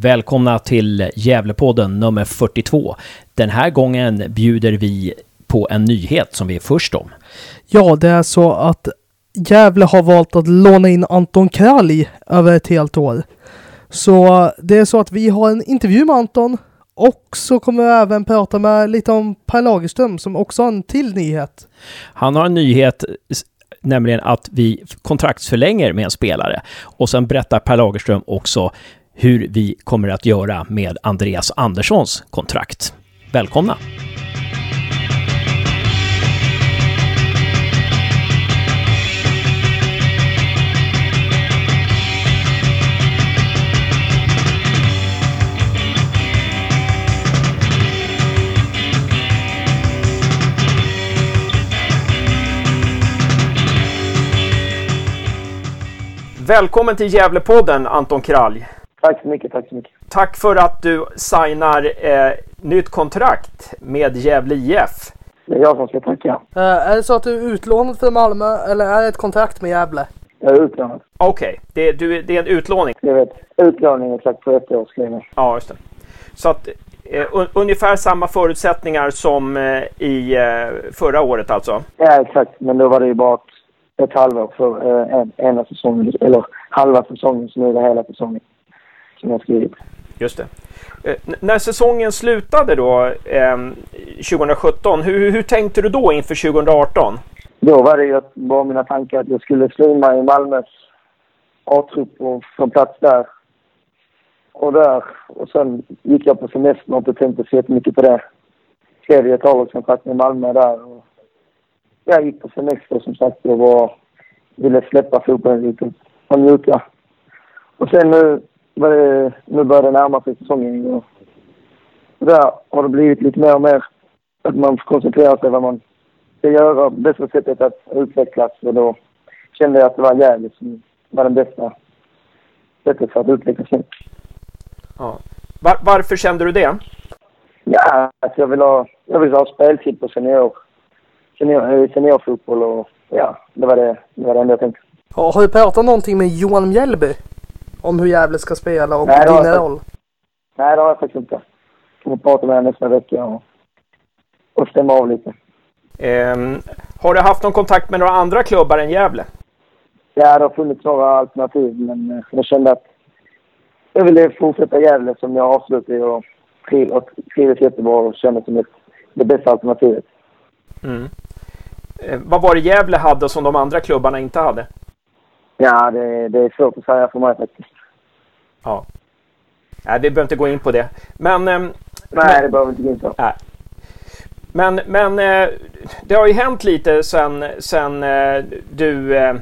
Välkomna till Gävlepodden nummer 42. Den här gången bjuder vi på en nyhet som vi är först om. Ja, det är så att Gävle har valt att låna in Anton Kralj över ett helt år. Så det är så att vi har en intervju med Anton och så kommer vi även prata med lite om Per Lagerström som också har en till nyhet. Han har en nyhet, nämligen att vi kontraktsförlänger med en spelare. Och sen berättar Per Lagerström också hur vi kommer att göra med Andreas Anderssons kontrakt. Välkomna! Välkommen till Gävlepodden Anton Kralj. Tack så mycket, tack så mycket. Tack för att du signar eh, nytt kontrakt med Gävle IF. Det är jag som ska tacka. Uh, är det så att du är utlånad för Malmö eller är det ett kontrakt med Gävle? Jag är utlånad. Okej, okay. det, det, är en utlåning? Jag vet. Utlåning exakt på ett år skrev jag. Ja, just det. Så att eh, un, ungefär samma förutsättningar som eh, i eh, förra året alltså? Ja, exakt. Men då var det ju bara ett halvår för eh, en, ena säsongen, eller halva säsongen, så nu är det hela säsongen som jag skrivit. Just det. Eh, när säsongen slutade då, eh, 2017, hur, hur tänkte du då inför 2018? Då var det ju bara mina tankar att jag skulle slima i Malmös A-trupp och få plats där. Och där. Och sen gick jag på semester och inte tänkte så jättemycket på det. Skrev ett avlagskontrakt med Malmö där. Och jag gick på semester som sagt och var, ville släppa fotbollen lite och njuta. Och sen nu nu börjar det närma sig säsongen. Och där har det blivit lite mer och mer att man får koncentrera sig på vad man ska göra. Bästa sättet att utvecklas. Och då kände jag att det var Gävle som var det bästa sättet för att utvecklas. Ja. Var, varför kände du det? Ja, alltså jag vill ha, jag vill ha speltid på senior, senior, seniorfotboll och ja, det var det, det var det enda jag tänkte. Har du pratat någonting med Johan Mjällby? Om hur Gävle ska spela och Nej, din roll? Nej, det har jag faktiskt inte. Jag kommer prata med honom nästa vecka och, och stämma av lite. Um, har du haft någon kontakt med några andra klubbar än Gävle? Ja, det har funnits några alternativ, men eh, jag kände att jag ville fortsätta Gävle som jag avslutade och trivdes jättebra och kände som ett, det bästa alternativet. Mm. Eh, vad var det Gävle hade som de andra klubbarna inte hade? Ja, det, det är svårt att säga för mig faktiskt. Ja. Nej, vi behöver inte gå in på det. Men... Eh, Nej, men, det behöver vi inte gå in på. Nej. Men, men eh, det har ju hänt lite sen, sen eh, du... Eh,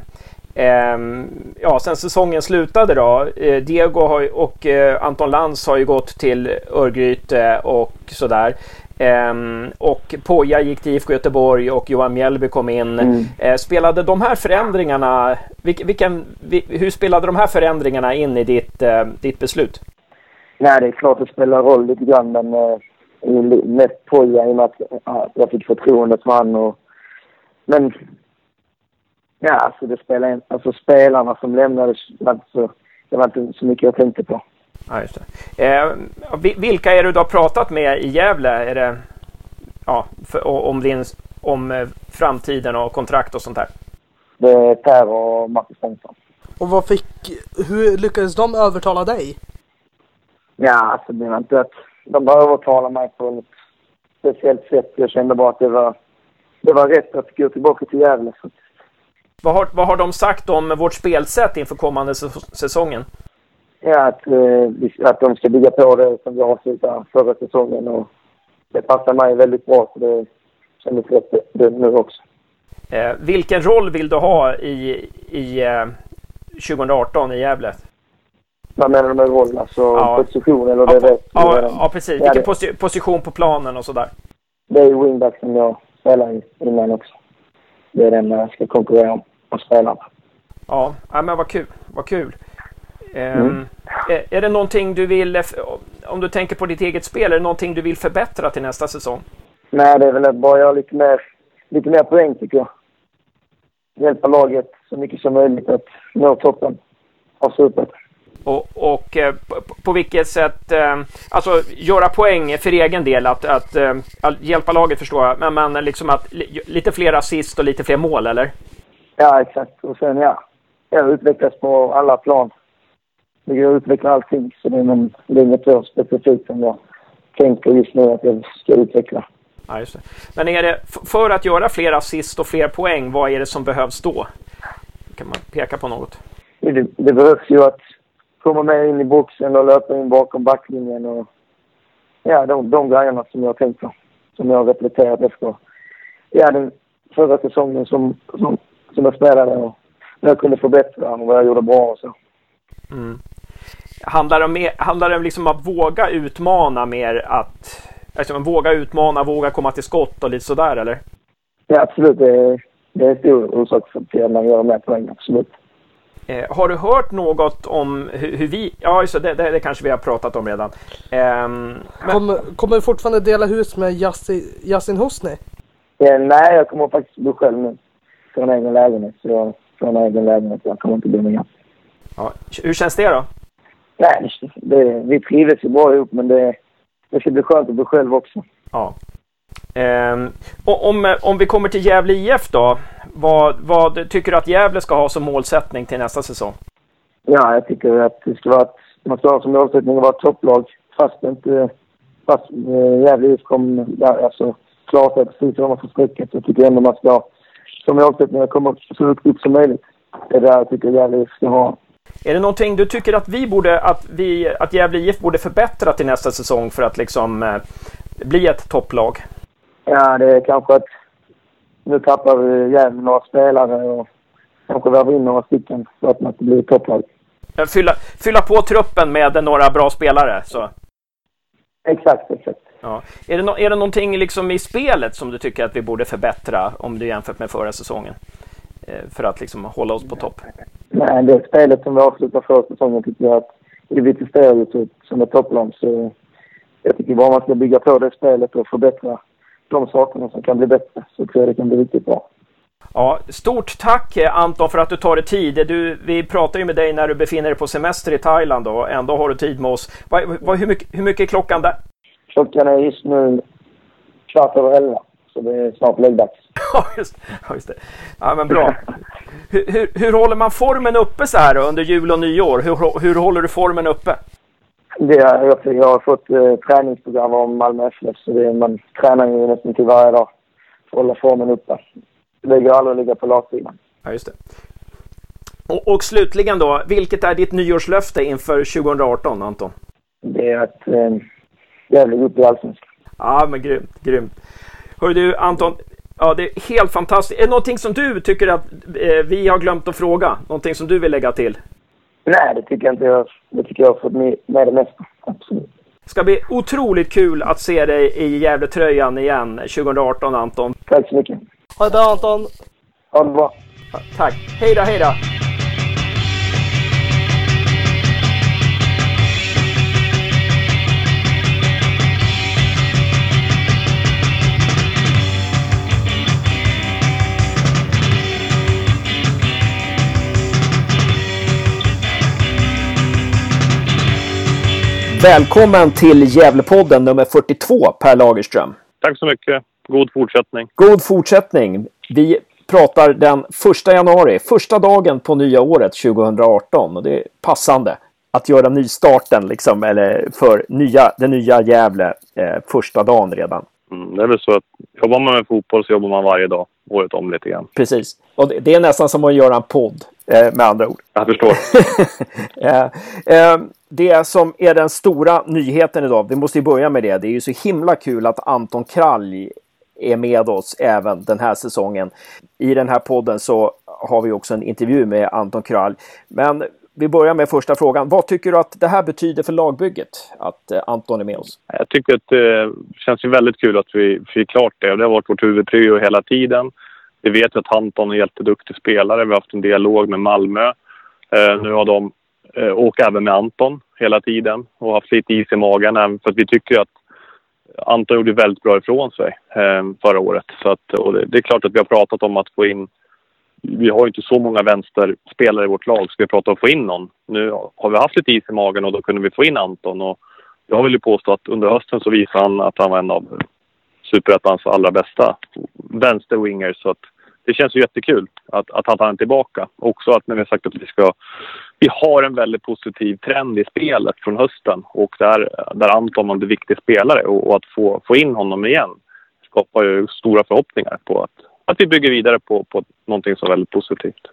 ehm, ja, sen säsongen slutade då. Diego och Anton Lantz har ju gått till Örgryte och sådär. Um, och Poja gick till IFK Göteborg och Johan Mjällby kom in. Mm. Uh, spelade de här förändringarna, vilk, vilken, vil, hur spelade de här förändringarna in i ditt, uh, ditt beslut? Nej, det är klart det spelar roll lite grann, men uh, mest Poja i och med att uh, jag fick förtroendet för han och... Men... Ja, alltså det spelar in, alltså spelarna som lämnade, alltså, det var inte så mycket jag tänkte på. Ja, just det. Eh, vilka är det du har pratat med i Gävle? Är det, ja, för, om, din, om eh, framtiden och kontrakt och sånt där? Det är Per och Marcus Bengtsson. Och vad fick, hur lyckades de övertala dig? Ja, alltså det var inte att de övertalade mig på något speciellt sätt. Jag kände bara att det var, det var rätt att gå tillbaka till Gävle. Vad har, vad har de sagt om vårt spelsätt inför kommande säsongen? Ja, att, eh, att de ska bygga på det som vi avslutade förra säsongen. Och det passar mig väldigt bra, så det kändes rätt det nu också. Eh, vilken roll vill du ha i, i eh, 2018 i Gävle? Vad menar du med roll? Alltså ja. position eller ja, det rätt? Ja, ja, precis. Vilken posi position på planen och sådär? Det är wingback som jag spelar i innan också. Det är den jag ska konkurrera om och spela. Ja, men vad kul. Vad kul. Mm. Ehm, är det någonting du vill, om du tänker på ditt eget spel, är det någonting du vill förbättra till nästa säsong? Nej, det är väl att bara göra lite mer, lite mer poäng tycker jag. Hjälpa laget så mycket som möjligt att nå toppen av supern. Och, och eh, på, på, vilket sätt, eh, alltså göra poäng för egen del, att, att, eh, att hjälpa laget förstår jag, men, men liksom att lite fler assist och lite fler mål eller? Ja, exakt. Och sen ja, jag utvecklas på alla plan. Det går att utveckla allting, så det är, men, det är inget så specifikt som jag tänker just nu att jag ska utveckla. Ja, just det. Men är det, för att göra fler assist och fler poäng, vad är det som behövs då? Kan man peka på något? Det, det behövs ju att komma med in i boxen och löpa in bakom backlinjen och ja, de, de grejerna som jag tänkt på. Som jag har reflekterat efter ja, den förra säsongen som, som, som jag spelade och jag kunde förbättra och vad jag gjorde bra och så. Mm. Handlar det om, handlar det liksom att våga utmana mer att alltså, våga utmana, våga komma till skott och lite sådär eller? Ja absolut, det är, det är en stor orsak till att man gör mer poäng, absolut. Eh, har du hört något om hur, hur vi... Ja, just det, det, det, kanske vi har pratat om redan. Eh, men... kommer, kommer du fortfarande dela hus med Yasin Hosni? Ja, nej, jag kommer faktiskt bo själv nu. Från egen lägenhet. Så jag får en egen lägenhet. Jag kommer inte bo med Yasin. Ja, hur känns det då? Nej, det, vi trivs ju bra ihop men det, det ska bli skönt att bo själv också. Ja. Um, om, om vi kommer till Gävle IF då. Vad, vad tycker du att Gävle ska ha som målsättning till nästa säsong? Ja, jag tycker att det ska vara att man ska ha som målsättning att vara topplag. Fast inte... Fast äh, Gävle IF kommer... Ja, alltså, klara sig precis ovanför strecket så tycker jag ändå man ska ha som målsättning att komma så högt upp som möjligt. Det är det jag tycker Gävle IF ska ha. Är det någonting du tycker att vi borde, att vi, att Gävle IF borde förbättra till nästa säsong för att liksom eh, bli ett topplag? Ja, det är kanske att nu tappar vi Gävle några spelare och kanske värva in några stycken så att man inte blir topplag. Fylla, fylla på truppen med några bra spelare. Så. Exakt, exakt. Ja. Är, det no är det någonting liksom i spelet som du tycker att vi borde förbättra om du jämfört med förra säsongen? Eh, för att liksom hålla oss på topp? Nej, det spelet som vi avslutade förra säsongen tycker jag att är vi presterar ut som ett topplag så jag tycker bara man ska bygga på det spelet och förbättra de sakerna som kan bli bättre så tror jag det kan bli riktigt bra. Ja, stort tack eh, Anton för att du tar dig tid. Du, vi pratar ju med dig när du befinner dig på semester i Thailand och ändå har du tid med oss. Va, va, hur, mycket, hur mycket är klockan där? Klockan är just nu kvart över elva, så det är snart läggdags. ja, just, ja, just det. Ja, men bra. hur, hur, hur, håller man formen uppe så här under jul och nyår? Hur, hur håller du formen uppe? Det, jag, jag har fått eh, träningsprogram om Malmö FF så det, man tränar ju nästan till varje dag för att hålla formen uppe. Det går aldrig att ligga på latsidan. Ja, just det. Och, och, slutligen då, vilket är ditt nyårslöfte inför 2018, Anton? Det är att eh, Gävle upp i Allsvenskan. Ja, men grymt, grymt. Hör du Anton, ja, det är helt fantastiskt. Är det någonting som du tycker att eh, vi har glömt att fråga? Någonting som du vill lägga till? Nej, det tycker jag inte. Jag, det tycker jag har fått med, med det mesta. Absolut. Det ska bli otroligt kul att se dig i Gävletröjan igen 2018 Anton. Tack så mycket. Ha det bra Anton. Ha det bra. Tack. Hej då, hej då. Välkommen till Gävlepodden nummer 42, Per Lagerström. Tack så mycket. God fortsättning. God fortsättning. Vi pratar den första januari, första dagen på nya året 2018. Och det är passande att göra nystarten liksom, eller för nya, det nya Gävle eh, första dagen redan. Mm, det är väl så att jobbar man med fotboll så jobbar man varje dag, året om lite grann. Precis. Och det, det är nästan som att göra en podd, med andra ord. Jag förstår. eh, eh, det som är den stora nyheten idag, vi måste ju börja med det. Det är ju så himla kul att Anton Kralj är med oss även den här säsongen. I den här podden så har vi också en intervju med Anton Kralj. Men vi börjar med första frågan. Vad tycker du att det här betyder för lagbygget? Att eh, Anton är med oss? Jag tycker att det känns väldigt kul att vi fick klart det. Det har varit vårt huvudprio hela tiden. Vi vet att Anton är en jätteduktig spelare. Vi har haft en dialog med Malmö. Eh, nu har de Eh, och även med Anton hela tiden och haft lite is i magen för att vi tycker att Anton gjorde väldigt bra ifrån sig eh, förra året. Så att, och det, det, är klart att vi har pratat om att få in vi har ju inte så många vänsterspelare i vårt lag så vi pratar om att få in någon. Nu har vi haft lite is i magen och då kunde vi få in Anton och jag vill ju påstå att under hösten så visade han att han var en av superettans allra bästa vänsterwingers. Så att det känns ju jättekul att, att han tar den tillbaka. Också att när vi har sagt att vi ska... Vi har en väldigt positiv trend i spelet från hösten och där, där Anton är en viktig spelare och, och, att få, få in honom igen skapar ju stora förhoppningar på att, att vi bygger vidare på, på någonting som är väldigt positivt.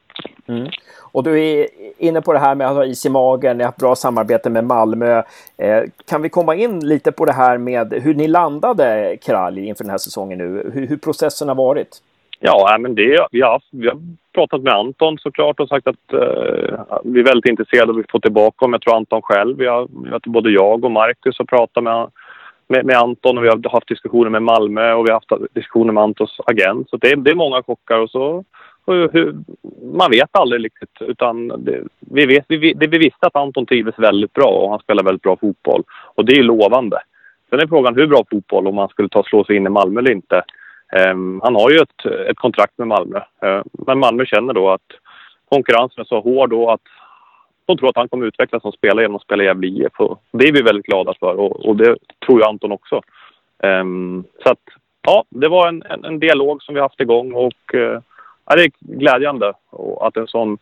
Mm. Och du är inne på det här med att ha is i magen, ni har haft bra samarbete med Malmö. Eh, kan vi komma in lite på det här med hur ni landade Kralj inför den här säsongen nu? Hur, hur processen har varit? Ja, men det, vi, har, vi har pratat med Anton såklart och sagt att eh, vi är väldigt intresserade av att få tillbaka honom. Jag tror Anton själv. Vi har, både jag och Marcus har pratat med, med, med, Anton och vi har haft diskussioner med Malmö och vi har haft diskussioner med Antons agent. Så det, det är många kockar och så hur, man vet aldrig riktigt. Utan det, vi, vet, vi, det, vi visste att Anton trivdes väldigt bra och han spelar väldigt bra fotboll. Och det är lovande. Sen är frågan hur bra fotboll, om han skulle ta slå sig in i Malmö eller inte. Ehm, han har ju ett, ett kontrakt med Malmö. Ehm, men Malmö känner då att konkurrensen är så hård då att de tror att han kommer utvecklas som spelare genom att spela i Gävle IF. Det är vi väldigt glada för och, och det tror ju Anton också. Um, så att, ja, det var en, en, en, dialog som vi haft igång och uh, ja, det är glädjande att en sån,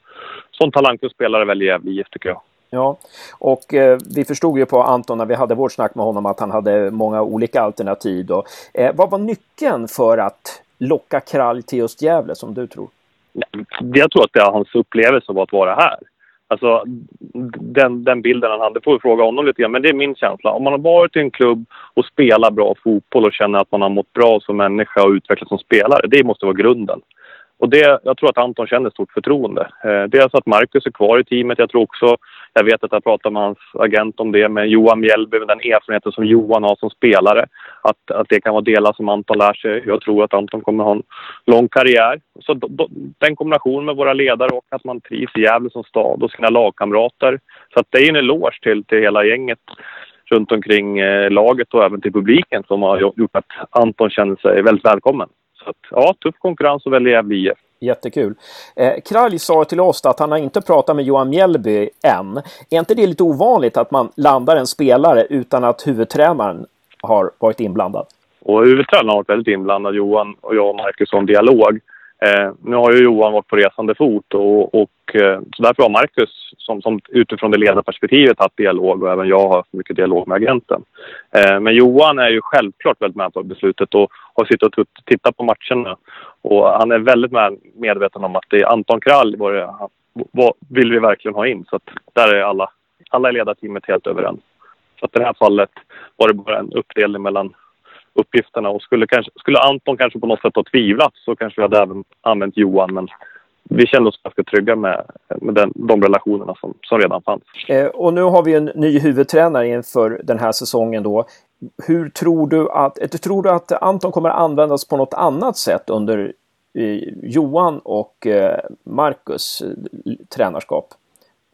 sån talangfull spelare väljer Gävle IF tycker jag. Ja, och eh, vi förstod ju på Anton när vi hade vårt snack med honom att han hade många olika alternativ. Då. Eh, vad var nyckeln för att locka Krall till just Gävle som du tror? Jag tror att det är hans upplevelse av att vara här. Alltså den, den bilden han hade, får vi fråga honom lite grann, men det är min känsla. Om man har varit i en klubb och spelat bra fotboll och känner att man har mått bra som människa och utvecklats som spelare, det måste vara grunden. Och det, jag tror att Anton känner stort förtroende. Eh, dels att Marcus är kvar i teamet. Jag tror också, jag vet att jag pratade med hans agent om det, med Johan Mjällby, med den erfarenheten som Johan har som spelare. Att, att det kan vara delar som Anton lär sig. Jag tror att Anton kommer ha en lång karriär. Så do, do, den kombinationen med våra ledare och att man trivs i Gävle som stad och sina lagkamrater. Så att det är en eloge till, till hela gänget runt omkring eh, laget och även till publiken som har gjort att Anton känner sig väldigt välkommen. Så att, ja, tuff konkurrens och väljer Gävle IF. Jättekul. Eh, Kralj sa till oss att han har inte pratat med Johan Mjällby än. Är inte det lite ovanligt att man landar en spelare utan att huvudtränaren har varit inblandad? Och huvudtränaren har varit väldigt inblandad, Johan och jag och Marcus, om dialog. Eh, nu har ju Johan varit på resande fot och, och eh, så därför har Marcus som, som utifrån det ledarperspektivet haft dialog och även jag har haft mycket dialog med agenten. Eh, men Johan är ju självklart väldigt med på beslutet och har suttit och tittat på matcherna. Och han är väldigt med, medveten om att det är Anton Krall vad, det, vad vill vi verkligen ha in. Så att där är alla, alla i ledarteamet helt överens. Så att i det här fallet var det bara en uppdelning mellan uppgifterna. Och skulle, kanske, skulle Anton kanske på något sätt ha tvivlat så kanske vi hade även använt Johan. Men vi kände oss ganska trygga med, med den, de relationerna som, som redan fanns. Eh, och nu har vi en ny huvudtränare inför den här säsongen då. Hur tror du att, eh, tror du att Anton kommer användas på något annat sätt under eh, Johan och eh, Marcus eh, tränarskap?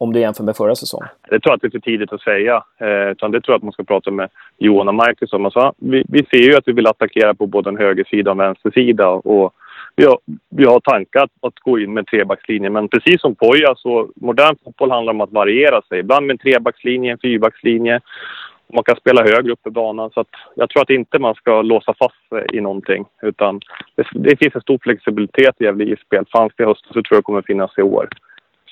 Om du jämför med förra säsongen? Det tror jag att det är för tidigt att säga. Eh, utan det tror jag att man ska prata med Johan och Marcus om. Alltså, vi, vi ser ju att vi vill attackera på både en högersida och en vänstersida. Och vi har, vi har tankar att, att gå in med trebackslinjen. Men precis som Poja så modern fotboll handlar om att variera sig. Ibland med en trebackslinje, en fyrbackslinje. Man kan spela högre upp i banan. Så att jag tror att inte man ska låsa fast sig i någonting. Utan det, det finns en stor flexibilitet i Gävle IF-spel. Fanns det i höstas så tror jag det kommer finnas i år.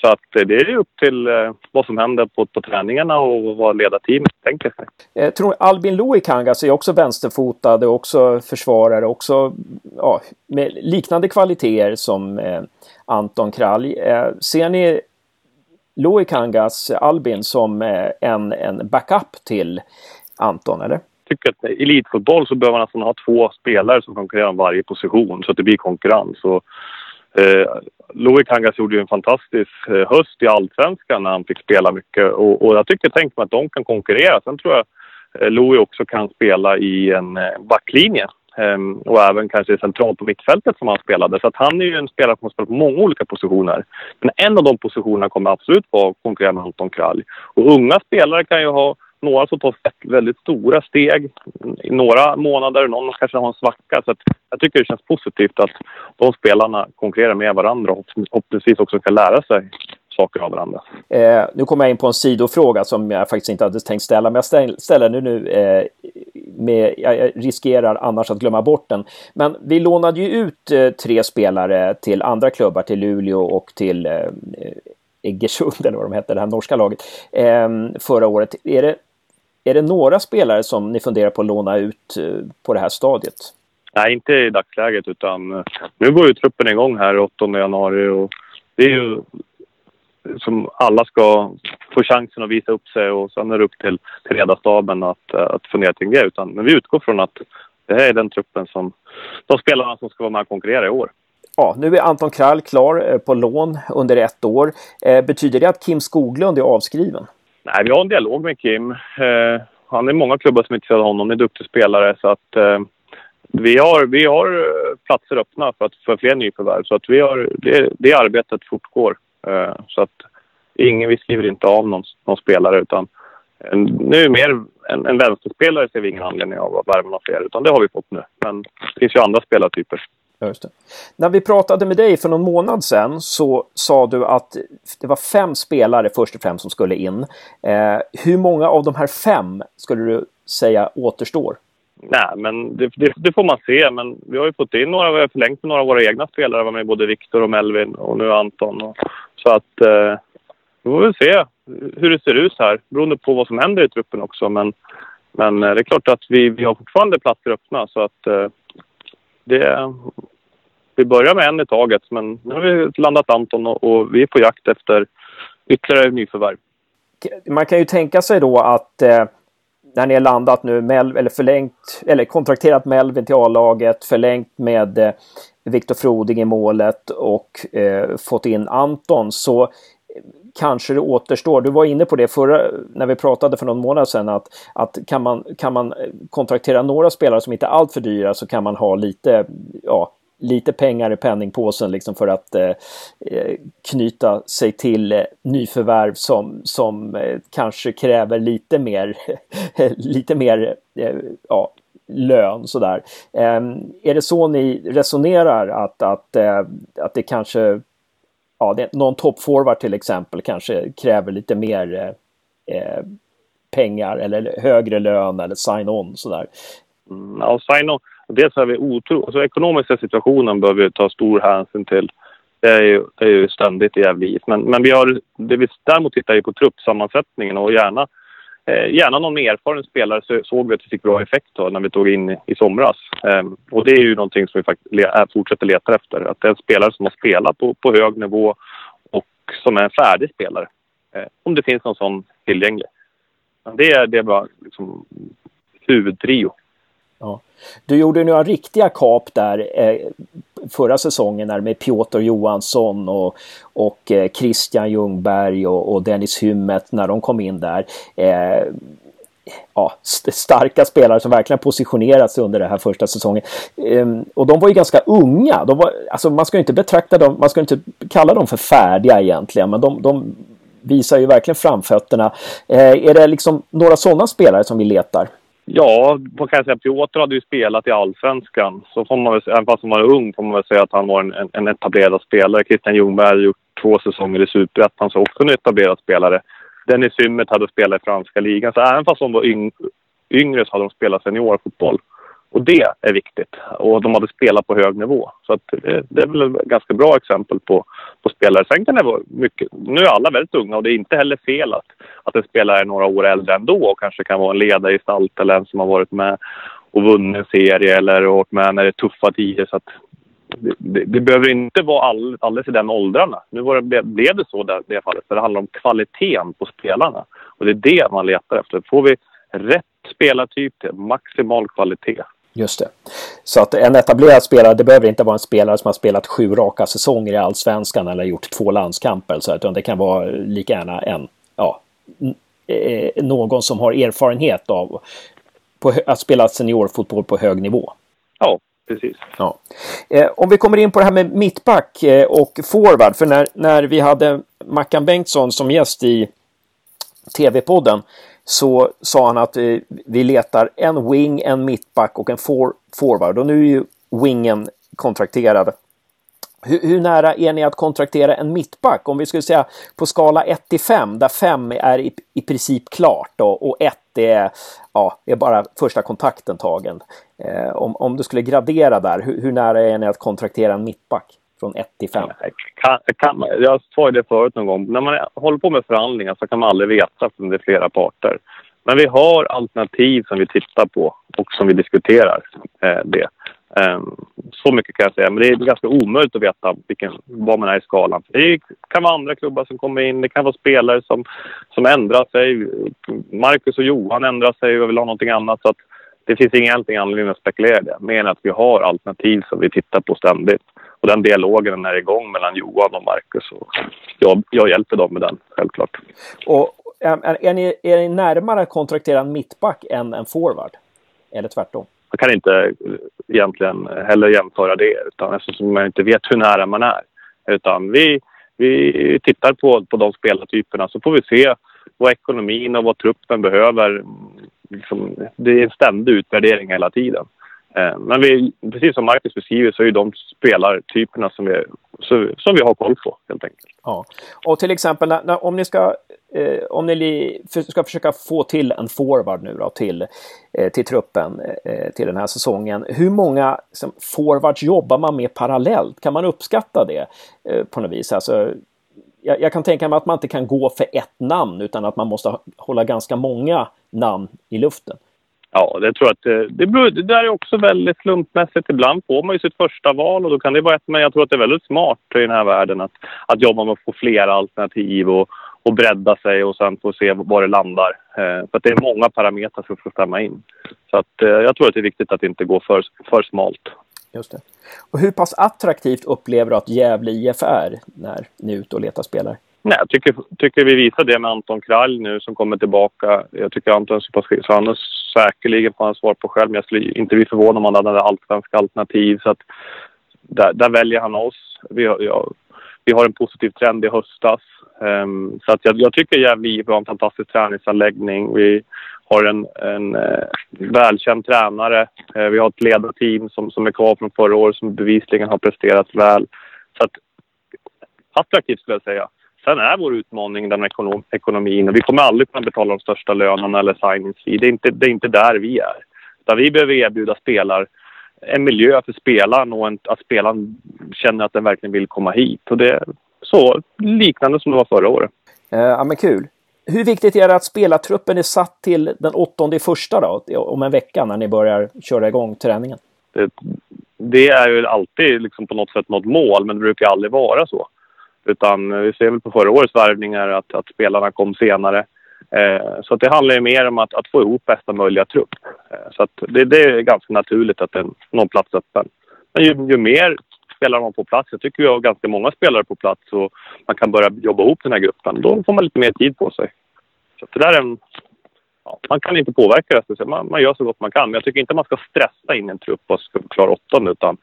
Så att eh, det är upp till eh, vad som händer på, på träningarna och vad ledarteamet tänker sig. Jag tror Albin Loikangas är också vänsterfotad och också försvarare, också ja, med liknande kvaliteter som eh, Anton Kralj. Eh, ser ni Loikangas, Albin, som eh, en, en backup till Anton, eller? Tycker att i elitfotboll så behöver man nästan ha två spelare som konkurrerar om varje position så att det blir konkurrens. Och Eh, Loic Kangas gjorde ju en fantastisk eh, höst i allsvenskan när han fick spela mycket och, och jag tycker, tänk mig att de kan konkurrera. Sen tror jag eh, Louis också kan spela i en eh, backlinje ehm, och även kanske centralt på mittfältet som han spelade. Så att han är ju en spelare som har spelat på många olika positioner. Men en av de positionerna kommer absolut vara att konkurrera med Anton Kralj. Och unga spelare kan ju ha några som tar väldigt stora steg i några månader. Någon kanske har en svacka. Så jag tycker det känns positivt att de spelarna konkurrerar med varandra och förhoppningsvis också kan lära sig saker av varandra. Eh, nu kommer jag in på en sidofråga som jag faktiskt inte hade tänkt ställa, men jag ställer den nu eh, med, jag riskerar annars att glömma bort den. Men vi lånade ju ut eh, tre spelare till andra klubbar, till Luleå och till eh, Egersund, eller vad de hette, det här norska laget, eh, förra året. Är det, är det några spelare som ni funderar på att låna ut eh, på det här stadiet? Nej, inte i dagsläget utan eh, nu går ju truppen igång här 8 januari och det är ju som alla ska få chansen att visa upp sig och sen är det upp till, till ledarstaben att, att fundera kring det. Utan, men vi utgår från att det här är den truppen som, de spelarna som ska vara med och konkurrera i år. Ja, nu är Anton Krall klar eh, på lån under ett år. Eh, betyder det att Kim Skoglund är avskriven? Nej, vi har en dialog med Kim. Eh, han är många klubbar som är intresserade av honom. Han är en duktig spelare. Så att, eh, vi, har, vi har eh, platser öppna för, att, för fler nyförvärv. Så att vi har, det, det arbetet fortgår. Eh, så att ingen, vi skriver inte av någon, någon spelare utan nu mer en, en vänsterspelare ser vi ingen anledning av att värva några fler utan det har vi fått nu. Men det finns ju andra spelartyper. Just det. När vi pratade med dig för någon månad sedan så sa du att det var fem spelare först och främst som skulle in. Eh, hur många av de här fem skulle du säga återstår? Nej, men det, det, det, får man se. Men vi har ju fått in några, vi har förlängt med några av våra egna spelare. var med både Viktor och Melvin och nu Anton. Och, så att eh, vi får väl se hur det ser ut här beroende på vad som händer i truppen också. Men, men eh, det är klart att vi, vi har fortfarande platser öppna så att eh, det... Vi börjar med en i taget men nu har vi landat Anton och, och vi är på jakt efter ytterligare nyförvärv. Man kan ju tänka sig då att eh, när ni har landat nu, Mel eller förlängt, eller kontrakterat Melvin till A-laget, förlängt med eh, Viktor Froding i målet och eh, fått in Anton så eh, kanske det återstår. Du var inne på det förra när vi pratade för någon månad sedan att, att kan, man, kan man eh, kontraktera några spelare som inte är alltför dyra så kan man ha lite, ja, lite pengar i penningpåsen liksom för att eh, eh, knyta sig till eh, nyförvärv som, som eh, kanske kräver lite mer, lite mer eh, ja, lön sådär. Eh, är det så ni resonerar att, att, eh, att det kanske ja, det, någon toppforward till exempel kanske kräver lite mer eh, eh pengar eller högre lön eller sign-on sådär. Mm, ja, sign-on. Dels har vi otro... Alltså, ekonomiska situationen behöver vi ta stor hänsyn till. Det är ju, det är ju ständigt jävligt. Men, men vi har, det vi däremot tittar ju på truppsammansättningen och gärna Eh, gärna någon mer erfaren spelare så såg vi att vi fick bra effekt då, när vi tog in i, i somras. Eh, och det är ju någonting som vi faktiskt le, fortsätter leta efter. Att det är en spelare som har spelat på, på hög nivå och som är en färdig spelare. Eh, om det finns någon sån tillgänglig. Men det är, det är bara liksom huvudtrio. Ja. Du gjorde några riktiga kap där eh, förra säsongen där med Piotr Johansson och, och eh, Christian Ljungberg och, och, Dennis Hymmet när de kom in där. Eh, ja, st starka spelare som verkligen positionerat sig under den här första säsongen. Ehm, och de var ju ganska unga. De var, alltså man ska inte betrakta dem, man ska inte kalla dem för färdiga egentligen, men de, de visar ju verkligen framfötterna. Eh, är det liksom några sådana spelare som vi letar? Ja, vad kan jag säga? Piotr hade ju spelat i Allsvenskan. Så får man väl, även fast han var ung får man väl säga att han var en, en etablerad spelare. Christian Ljungberg har gjort två säsonger i Superettan, så också en etablerad spelare. Dennis Symmet hade spelat i franska ligan. Så även fast de var yng, yngre så hade de spelat seniorfotboll. Och det är viktigt. Och de hade spelat på hög nivå. Så att eh, det, är väl ett ganska bra exempel på, på spelare. Sen kan det vara mycket... Nu är alla väldigt unga och det är inte heller fel att, att en spelare är några år äldre ändå och kanske kan vara en ledargestalt eller en som har varit med och vunnit en serie eller varit med när det är tuffa tider. Så att det, det, det, behöver inte vara all, alldeles i den åldrarna. Nu var det, blev det så i det fallet, för det handlar om kvaliteten på spelarna. Och det är det man letar efter. Får vi rätt spelartyp till maximal kvalitet, Just det. Så att en etablerad spelare, det behöver inte vara en spelare som har spelat sju raka säsonger i Allsvenskan eller gjort två landskamper. Så, utan det kan vara lika gärna en, ja, eh, någon som har erfarenhet av på, att spela seniorfotboll på hög nivå. Ja, precis. Ja. Eh, om vi kommer in på det här med mittback eh, och forward. För när, när vi hade Mackan Bengtsson som gäst i TV-podden så sa han att vi, vi letar en wing, en mittback och en for, forward. Och nu är ju wingen kontrakterad. Hur, hur, nära är ni att kontraktera en mittback? Om vi skulle säga på skala 1 till 5, där 5 är i, i princip klart då, och 1 är, ja, är bara första kontakten tagen. Eh, om, om du skulle gradera där, hur, hur, nära är ni att kontraktera en mittback? Från 1 till 5? Kan, kan, jag sa ju det förut någon gång. När man håller på med förhandlingar så kan man aldrig veta för det är flera parter. Men vi har alternativ som vi tittar på och som vi diskuterar. Eh, det. Ehm, så mycket kan jag säga. Men det är ganska omöjligt att veta vilken, var man är i skalan. Det kan vara andra klubbar som kommer in. Det kan vara spelare som, som ändrar sig. Marcus och Johan ändrar sig och vill ha någonting annat. Så att det finns ingen anledning att spekulera i det. Mer än att vi har alternativ som vi tittar på ständigt. Och den dialogen är igång mellan Johan och Marcus. Och jag, jag hjälper dem med den, självklart. Och är, är, ni, är ni närmare att kontraktera en mittback än en forward? Eller tvärtom? Man kan inte egentligen heller jämföra det utan eftersom man inte vet hur nära man är. Utan vi, vi tittar på, på de spelartyperna så får vi se vad ekonomin och vad truppen behöver. Liksom, det är en ständig utvärdering hela tiden. Eh, men vi, precis som Marcus beskriver så är de spelartyperna som vi, som vi har koll på helt enkelt. Ja. Och till exempel när, om ni ska eh, om ni ska försöka få till en forward nu då till, eh, till truppen eh, till den här säsongen. Hur många som, forwards jobbar man med parallellt? Kan man uppskatta det eh, på något vis? Alltså, jag, jag, kan tänka mig att man inte kan gå för ett namn utan att man måste hålla ganska många namn i luften. Ja, det tror jag att eh, det, det, det där är också väldigt slumpmässigt. Ibland får man ju sitt första val och då kan det vara ett, men jag tror att det är väldigt smart i den här världen att, att jobba med att få flera alternativ och, och bredda sig och sen få se var det landar. Eh, för att det är många parametrar som ska stämma in. Så att, eh, jag tror att det är viktigt att inte gå för, för smalt. Just det. Och hur pass attraktivt upplever du att Gävle IF är när ni är ute och letar spelare? Nej, jag tycker, tycker vi visar det med Anton Krall nu som kommer tillbaka. Jag tycker Anton är så pass så han är säkerligen på svar på själv. Men jag skulle inte bli förvånad om han hade allsvenska alternativ. Så att där, där, väljer han oss. Vi har, ja, vi har en positiv trend i höstas. Um, så att jag, jag tycker Gävle IF har en fantastisk träningsanläggning. Vi har en, en uh, välkänd tränare. Uh, vi har ett ledarteam som, som är kvar från förra året som bevisligen har presterat väl. Så att, attraktivt skulle jag säga. Sen är vår utmaning den ekonom ekonomin. Vi kommer aldrig kunna betala de största lönerna eller signings det, är inte, det är inte där vi är. Utan vi behöver erbjuda spelare en miljö för spelaren och en, att spelaren känner att den verkligen vill komma hit. Och det är så liknande som det var förra året. Eh, ja, men kul. Hur viktigt är det att spelartruppen är satt till den åttonde första då, om en vecka när ni börjar köra igång träningen? Det, det är ju alltid liksom på något sätt något mål, men det brukar aldrig vara så. Utan eh, vi ser väl på förra årets värvningar att, att spelarna kom senare. Eh, så det handlar ju mer om att, att, få ihop bästa möjliga trupp. Eh, så det, det, är ganska naturligt att det är någon plats öppen. Men ju, ju mer spelare man på plats, jag tycker vi har ganska många spelare på plats och man kan börja jobba ihop den här gruppen, då får man lite mer tid på sig. Så det där är en, ja, man kan inte påverka det, man, man gör så gott man kan. Men jag tycker inte man ska stressa in en trupp och klara åttan. utan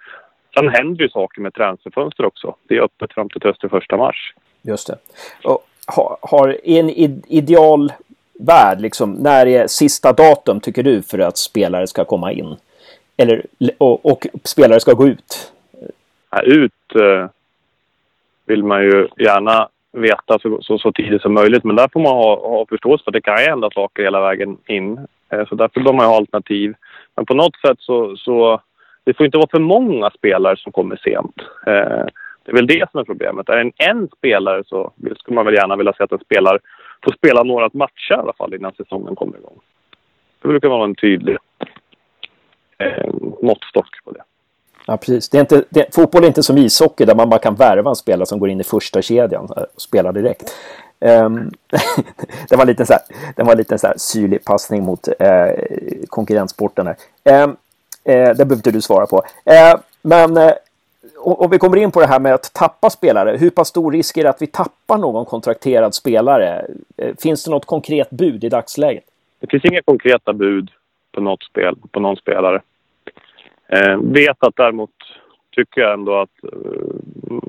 Sen händer ju saker med transferfönster också. Det är öppet fram till 31 mars. Just det. Och har, har en ideal värld, liksom, när är sista datum tycker du för att spelare ska komma in? Eller, och, och spelare ska gå ut? Ja, ut eh, vill man ju gärna veta så, så, så, tidigt som möjligt. Men där får man ha, ha förståelse för att det kan hända saker hela vägen in. Eh, så därför bör man ha alternativ. Men på något sätt så, så det får inte vara för många spelare som kommer sent. Eh, det är väl det som är problemet. Är det en, en spelare så skulle man väl gärna vilja se att en spelare får spela några matcher i alla fall innan säsongen kommer igång. Det brukar vara en tydlig eh, måttstock på det. Ja, precis. Det är inte, det, fotboll är inte som ishockey där man bara kan värva en spelare som går in i första kedjan eh, och spelar direkt. Um, det var lite så här, det var lite så här syrlig passning mot eh, konkurrenssporten. Här. Um, Eh, det behöver inte du svara på. Eh, men eh, om vi kommer in på det här med att tappa spelare. Hur pass stor risk är det att vi tappar någon kontrakterad spelare? Eh, finns det något konkret bud i dagsläget? Det finns inga konkreta bud på något spel, på någon spelare. Eh, vet att däremot tycker jag ändå att eh,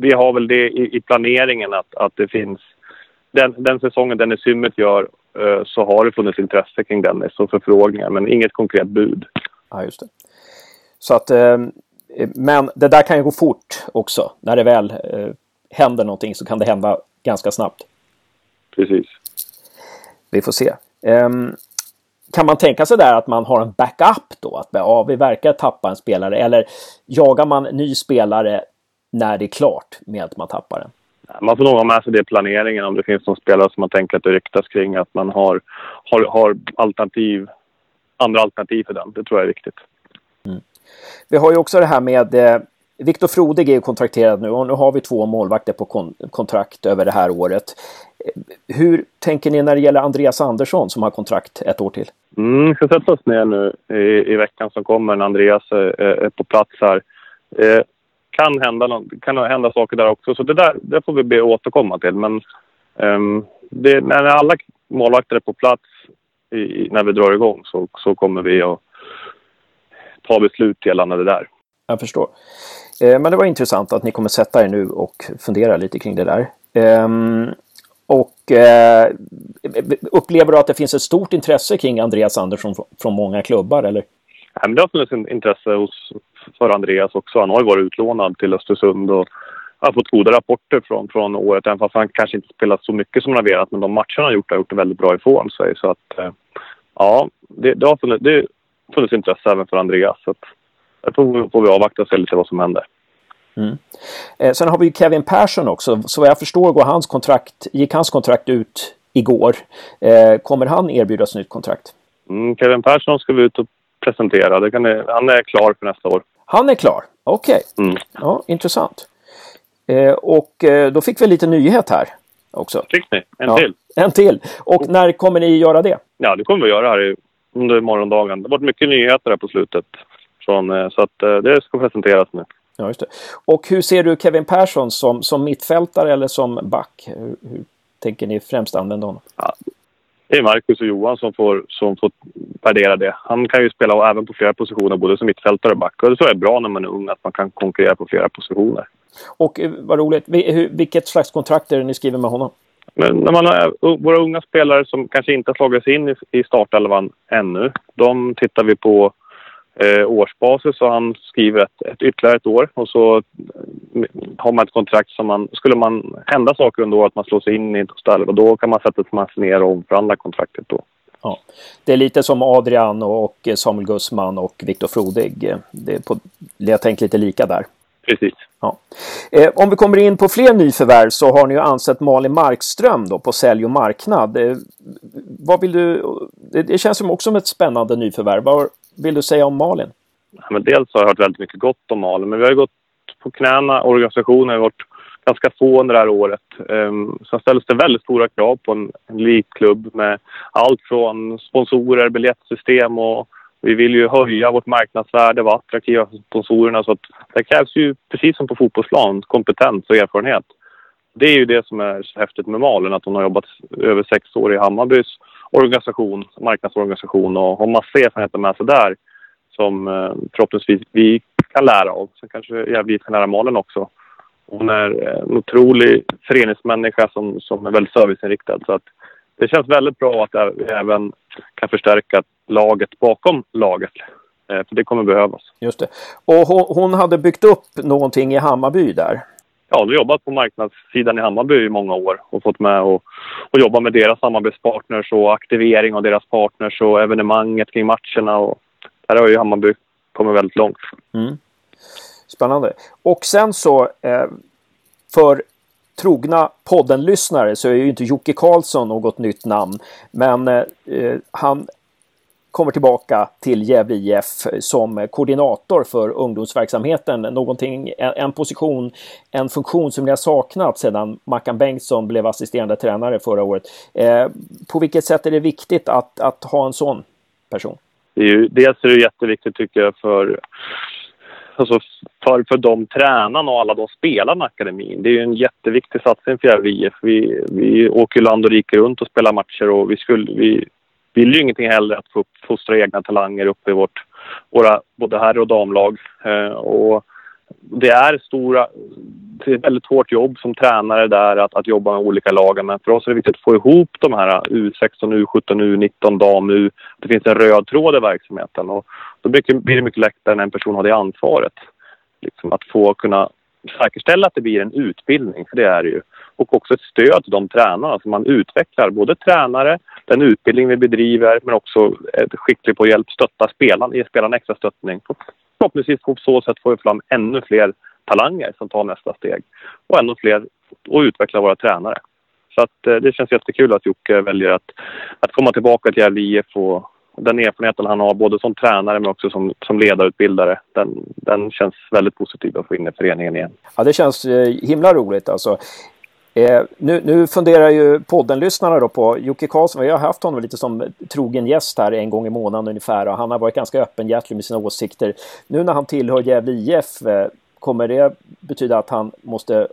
vi har väl det i, i, planeringen att, att det finns den, den säsongen Dennis Hymmet gör eh, så har det funnits intresse kring Dennis och förfrågningar men inget konkret bud. Ja, just det. Så att, eh, men det där kan ju gå fort också. När det väl eh, händer någonting så kan det hända ganska snabbt. Precis. Vi får se. Um, kan man tänka sig där att man har en backup då? Att ja, vi verkar tappa en spelare eller jagar man ny spelare när det är klart med att man tappar den? Man får nog ha med sig det i planeringen om det finns någon spelare som man tänker att det ryktas kring. Att man har, har, har alternativ, andra alternativ för den. Det tror jag är viktigt. Mm. Vi har ju också det här med eh, Viktor Frodig är ju kontrakterad nu och nu har vi två målvakter på kon kontrakt över det här året. Hur tänker ni när det gäller Andreas Andersson som har kontrakt ett år till? Mm, vi ska sätta oss ner nu i, i veckan som kommer när Andreas är, är på plats här. Eh, kan, hända någon, kan hända saker där också, så det där det får vi be återkomma till. Men um, det, när alla målvakter är på plats i, när vi drar igång så, så kommer vi att ta beslut gällande det där. Jag förstår. Eh, men det var intressant att ni kommer sätta er nu och fundera lite kring det där. Eh, och eh, upplever du att det finns ett stort intresse kring Andreas Andersson från många klubbar eller? Ja, men det har funnits intresse hos, för Andreas också. Han har ju varit utlånad till Östersund och har fått goda rapporter från, från året. Även fast han kanske inte spelat så mycket som han har velat. Men de matcherna han har gjort har gjort det väldigt bra ifrån sig. Så att eh, ja, det, det har funnits, det funnits intresse även för Andreas. Så att, jag tror får vi avvakta och se lite vad som händer. Mm. Eh, sen har vi Kevin Persson också. Så vad jag förstår går hans kontrakt, gick hans kontrakt ut igår. Eh, kommer han erbjudas nytt kontrakt? Mm, Kevin Persson ska vi ut och presentera. Det kan, han är klar för nästa år. Han är klar? Okej. Okay. Mm. Ja, intressant. Eh, och eh, då fick vi lite nyhet här också. Fick ni? En ja, till? En till. Och när kommer ni göra det? Ja, det kommer vi göra här under morgondagen. Det har varit mycket nyheter här på slutet. Från, eh, så att det ska presenteras nu. Ja, just det. Och hur ser du Kevin Persson som, som mittfältare eller som back? Hur, hur tänker ni främst använda honom? Ja, det är Marcus och Johan som får, som får värdera det. Han kan ju spela även på flera positioner, både som mittfältare och back. Och det tror jag är bra när man är ung, att man kan konkurrera på flera positioner. Och eh, vad roligt, vilket slags kontrakt är det ni skriver med honom? Men när man har våra unga spelare som kanske inte har slagit sig in i startelvan ännu, de tittar vi på eh, årsbasis och han skriver ett, ett ytterligare ett år och så eh, har man ett kontrakt som man, skulle man hända saker under året, att man slår sig in i ställe och då kan man sätta sig ner och omförhandla kontraktet då. Ja. Det är lite som Adrian och Samuel Gussman och Viktor Frodig. Det är på, jag tänker lite lika där. Precis. Ja. Eh, om vi kommer in på fler nyförvärv så har ni ju ansett Malin Markström då på sälj och marknad. Eh, vad vill du, det, det känns som också som ett spännande nyförvärv. Vad vill du säga om Malin? Ja, men dels har jag hört väldigt mycket gott om Malin, men vi har gått på knäna. Organisationen har varit ganska få under det här året. Um, sen ställs det väldigt stora krav på en elitklubb med allt från sponsorer, biljettsystem och vi vill ju höja vårt marknadsvärde och vara attraktiva för sponsorerna. Så att det krävs ju, precis som på fotbollsplan, kompetens och erfarenhet. Det är ju det som är så häftigt med Malin, att hon har jobbat över sex år i Hammarbys organisation, marknadsorganisation och har massa erfarenheter med sig där som eh, förhoppningsvis vi kan lära av. Sen kanske vi kan lära Malin också. Hon är eh, en otrolig föreningsmänniska som, som är väldigt serviceinriktad. Så att det känns väldigt bra att vi även kan förstärka laget bakom laget. Eh, för det kommer behövas. Just det. Och hon, hon hade byggt upp någonting i Hammarby där? Ja, hon har jobbat på marknadssidan i Hammarby i många år och fått med och, och jobba med deras samarbetspartners och aktivering av deras partners och evenemanget kring matcherna. Och där har ju Hammarby kommit väldigt långt. Mm. Spännande. Och sen så eh, för trogna podden-lyssnare så är ju inte Jocke Karlsson något nytt namn. Men eh, han kommer tillbaka till Gävle IF som koordinator för ungdomsverksamheten. Någonting, en position, en funktion som ni har saknat sedan Mackan Bengtsson blev assisterande tränare förra året. Eh, på vilket sätt är det viktigt att, att ha en sån person? Det är ju, dels är det jätteviktigt tycker jag för alltså för, för de tränarna och alla de spelarna i akademin. Det är ju en jätteviktig satsning för Gävle IF. Vi, vi åker land och rike runt och spelar matcher och vi, skulle, vi vill ju ingenting hellre att få fostra egna talanger upp i vårt, våra både herr och damlag. Eh, och det är stora, det är ett väldigt hårt jobb som tränare där att, att jobba med olika lagen. Men för oss är det viktigt att få ihop de här U16, U17, U19, dam U. Det finns en röd tråd i verksamheten och då blir det mycket lättare när en person har det ansvaret. Liksom att få kunna säkerställa att det blir en utbildning, för det är det ju. Och också ett stöd till de tränarna så man utvecklar både tränare, den utbildning vi bedriver men också är skicklig på att hjälpa stötta spelarna, ge spelarna extra stöttning. Förhoppningsvis på så sätt får vi fram ännu fler talanger som tar nästa steg och ännu fler och utveckla våra tränare. Så att, eh, det känns jättekul att Jocke väljer att, att komma tillbaka till Gävle IF och den erfarenheten han har både som tränare men också som, som ledarutbildare, den, den känns väldigt positiv att få in i föreningen igen. Ja, det känns eh, himla roligt alltså. Eh, nu, nu funderar ju poddenlyssnarna då på Jocke Karlsson. Vi har haft honom lite som trogen gäst här en gång i månaden ungefär och han har varit ganska öppenhjärtig med sina åsikter. Nu när han tillhör Gävle IF, eh, kommer det betyda att han måste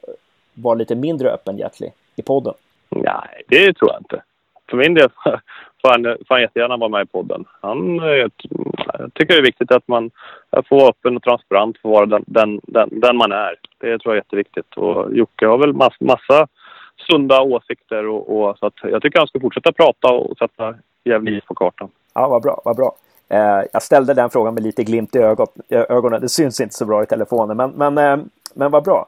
vara lite mindre öppenhjärtig i podden? Nej, det tror jag inte. För min del får han, får han jättegärna vara med i podden. Han, jag tycker det är viktigt att man får vara öppen och transparent för vara den, den, den, den, man är. Det tror jag är jätteviktigt. Och Jocke har väl mass, massa sunda åsikter och, och, så att jag tycker han ska fortsätta prata och sätta Gävle IF på kartan. Ja, vad bra, vad bra. Eh, jag ställde den frågan med lite glimt i ögonen. Det syns inte så bra i telefonen, men, men, eh, men vad bra.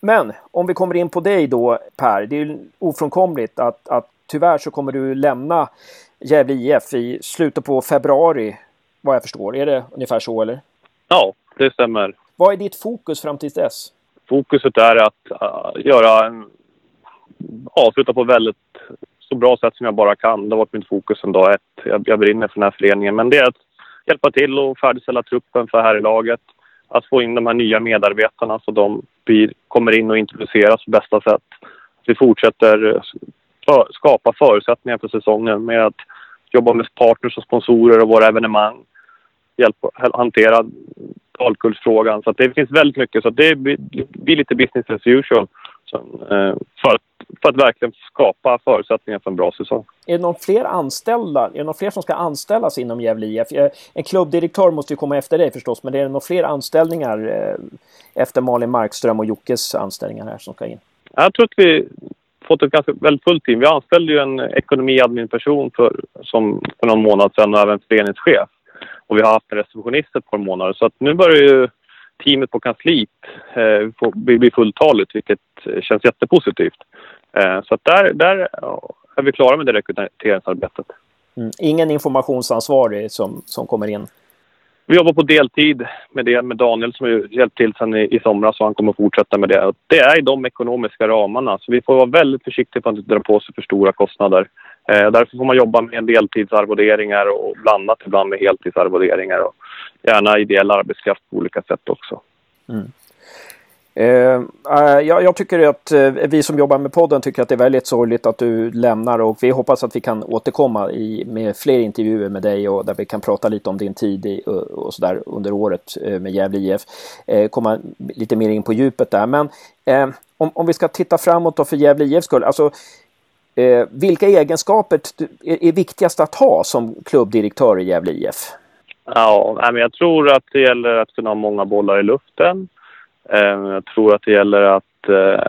Men om vi kommer in på dig då Per, det är ju ofrånkomligt att, att tyvärr så kommer du lämna Gävle IF i slutet på februari vad jag förstår. Är det ungefär så eller? Ja, det stämmer. Vad är ditt fokus fram till dess? Fokuset är att uh, göra en, avsluta på väldigt så bra sätt som jag bara kan. Det har varit mitt fokus sedan dag ett. Jag, jag brinner för den här föreningen. Men det är att hjälpa till och färdigställa truppen för här i laget. Att få in de här nya medarbetarna så de blir, kommer in och introduceras på bästa sätt. Vi fortsätter för, skapa förutsättningar för säsongen med att jobba med partners och sponsorer och våra evenemang. Hjälpa, hantera talkullsfrågan. Så det finns väldigt mycket. Så det blir, lite business as usual. Eh, för, att, för att verkligen skapa förutsättningar för en bra säsong. Är det någon fler anställda? Är det någon fler som ska anställas inom Gävle IF? Eh, en klubbdirektör måste ju komma efter dig förstås, men är det några fler anställningar eh, efter Malin Markström och Jockes anställningar här som ska in? Jag tror att vi fått ett ganska väldigt fullt team. Vi anställde ju en ekonomiadmin-person för, som, för någon månad sedan och även föreningschef. Och vi har haft en receptionist ett par månader. Så att nu börjar ju teamet på kansliet eh, bli, bli fulltaligt, vilket känns jättepositivt. Eh, så att där, där är vi klara med det rekryteringsarbetet. Mm. Ingen informationsansvarig som, som kommer in? Vi jobbar på deltid med det med Daniel som har hjälpt till sedan i, i somras och han kommer fortsätta med det. Det är i de ekonomiska ramarna så vi får vara väldigt försiktiga på att inte dra på sig för stora kostnader. Eh, därför får man jobba med deltidsarvoderingar och blandat ibland med heltidsarvoderingar och gärna ideell arbetskraft på olika sätt också. Mm. Eh, eh, jag, jag, tycker att eh, vi som jobbar med podden tycker att det är väldigt sorgligt att du lämnar och vi hoppas att vi kan återkomma i, med fler intervjuer med dig och där vi kan prata lite om din tid i, och, och sådär under året eh, med Gävle IF. komma lite mer in på djupet där. Men om, om vi ska titta framåt då för Gävle IFs skull. Alltså, Eh, vilka egenskaper är, är viktigast att ha som klubbdirektör i Gävle IF? Ja, men jag tror att det gäller att kunna ha många bollar i luften. Eh, jag tror att det gäller att eh,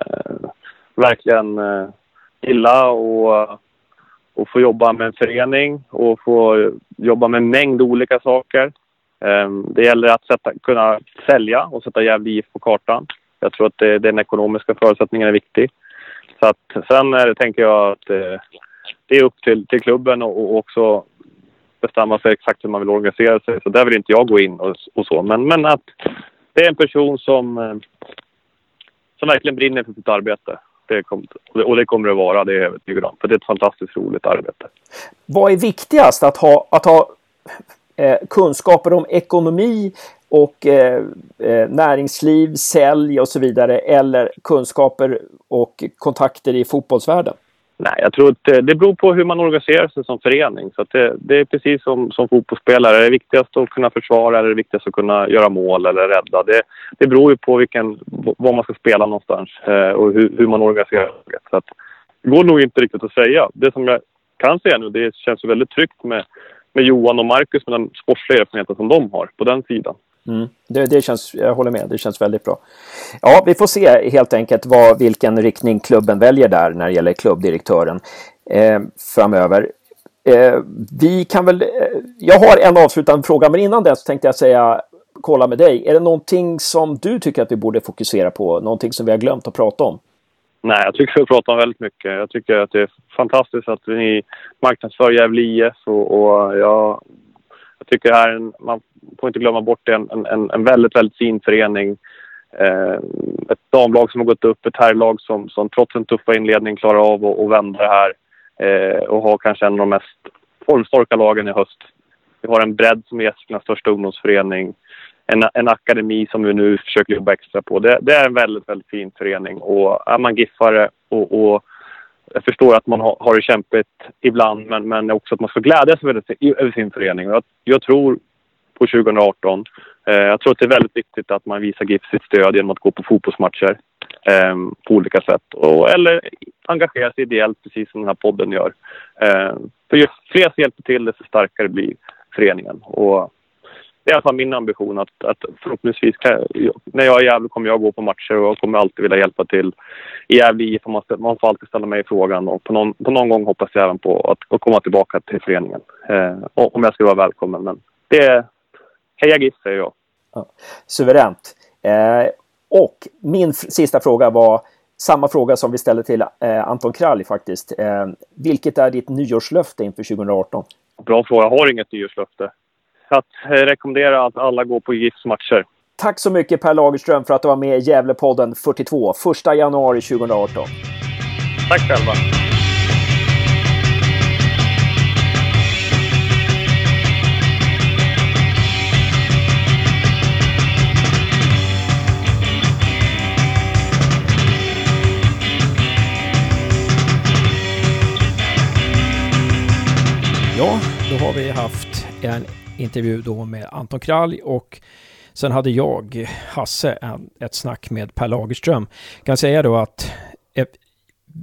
verkligen eh, gilla och, och få jobba med en förening och få jobba med en mängd olika saker. Eh, det gäller att sätta, kunna sälja och sätta Gävle IF på kartan. Jag tror att det, den ekonomiska förutsättningen är viktig. Så att, sen är det, tänker jag att eh, det är upp till, till klubben och, och också bestämma sig exakt hur man vill organisera sig. Så där vill inte jag gå in och, och så. Men, men att det är en person som, eh, som verkligen brinner för sitt arbete. Det kom, och det kommer det att vara, det är jag övertygad om. För det är ett fantastiskt roligt arbete. Vad är viktigast? Att ha, att ha eh, kunskaper om ekonomi och eh, eh, näringsliv, sälj och så vidare eller kunskaper och kontakter i fotbollsvärlden? Nej, jag tror att eh, det, beror på hur man organiserar sig som förening. Så det, det, är precis som, som fotbollsspelare. Det är viktigast att kunna försvara eller det viktigast att kunna göra mål eller rädda. Det, det beror ju på vilken, var man ska spela någonstans eh, och hur, hur, man organiserar sig. Så att, det går nog inte riktigt att säga. Det som jag kan säga nu, det känns väldigt tryggt med, med Johan och Marcus med den sportsliga erfarenheten som de har på den sidan. Mm. Det, det känns, jag håller med, det känns väldigt bra. Ja, vi får se helt enkelt vad, vilken riktning klubben väljer där när det gäller klubbdirektören eh, framöver. Eh, vi kan väl, eh, jag har en avslutande fråga, men innan dess tänkte jag säga kolla med dig. Är det någonting som du tycker att vi borde fokusera på? Någonting som vi har glömt att prata om? Nej, jag tycker vi pratar om väldigt mycket. Jag tycker att det är fantastiskt att ni marknadsför Gävle IF och, och jag, jag tycker här en, man får inte glömma bort det, en, en, en väldigt, väldigt fin förening. Eh, ett damlag som har gått upp, ett herrlag som, som trots en tuffa inledning klarar av att vända det här eh, och har kanske en av de mest formstarka lagen i höst. Vi har en bredd som är Gästriklands största ungdomsförening en, en akademi som vi nu försöker jobba extra på. Det, det är en väldigt, väldigt fin förening och är man giffare och, och jag förstår att man har, har det kämpigt ibland men, men också att man ska glädjas över sin förening. Jag, jag tror på 2018. Eh, jag tror att det är väldigt viktigt att man visar GIF sitt stöd genom att gå på fotbollsmatcher eh, på olika sätt. Och, eller engagera sig ideellt precis som den här podden gör. Eh, för ju fler som hjälper till desto starkare blir föreningen. Och det är i alla fall min ambition att, att förhoppningsvis jag, när jag är i Gävle kommer jag gå på matcher och kommer alltid vilja hjälpa till i Gävle IF. Man, man får alltid ställa mig frågan och på någon, på någon gång hoppas jag även på att, att komma tillbaka till föreningen. Eh, om jag skulle vara välkommen. Men det är heja GIF säger jag. Ja, suveränt. Eh, och min sista fråga var samma fråga som vi ställde till eh, Anton Kralj faktiskt. Eh, vilket är ditt nyårslöfte inför 2018? Bra fråga. Jag har inget nyårslöfte att rekommendera att alla går på GIFs matcher. Tack så mycket Per Lagerström för att du var med i Gävlepodden 42, 1 januari 2018. Tack själva. Ja, då har vi haft en intervju då med Anton Kralj och sen hade jag, Hasse, en, ett snack med Per Lagerström. Jag kan säga då att eh,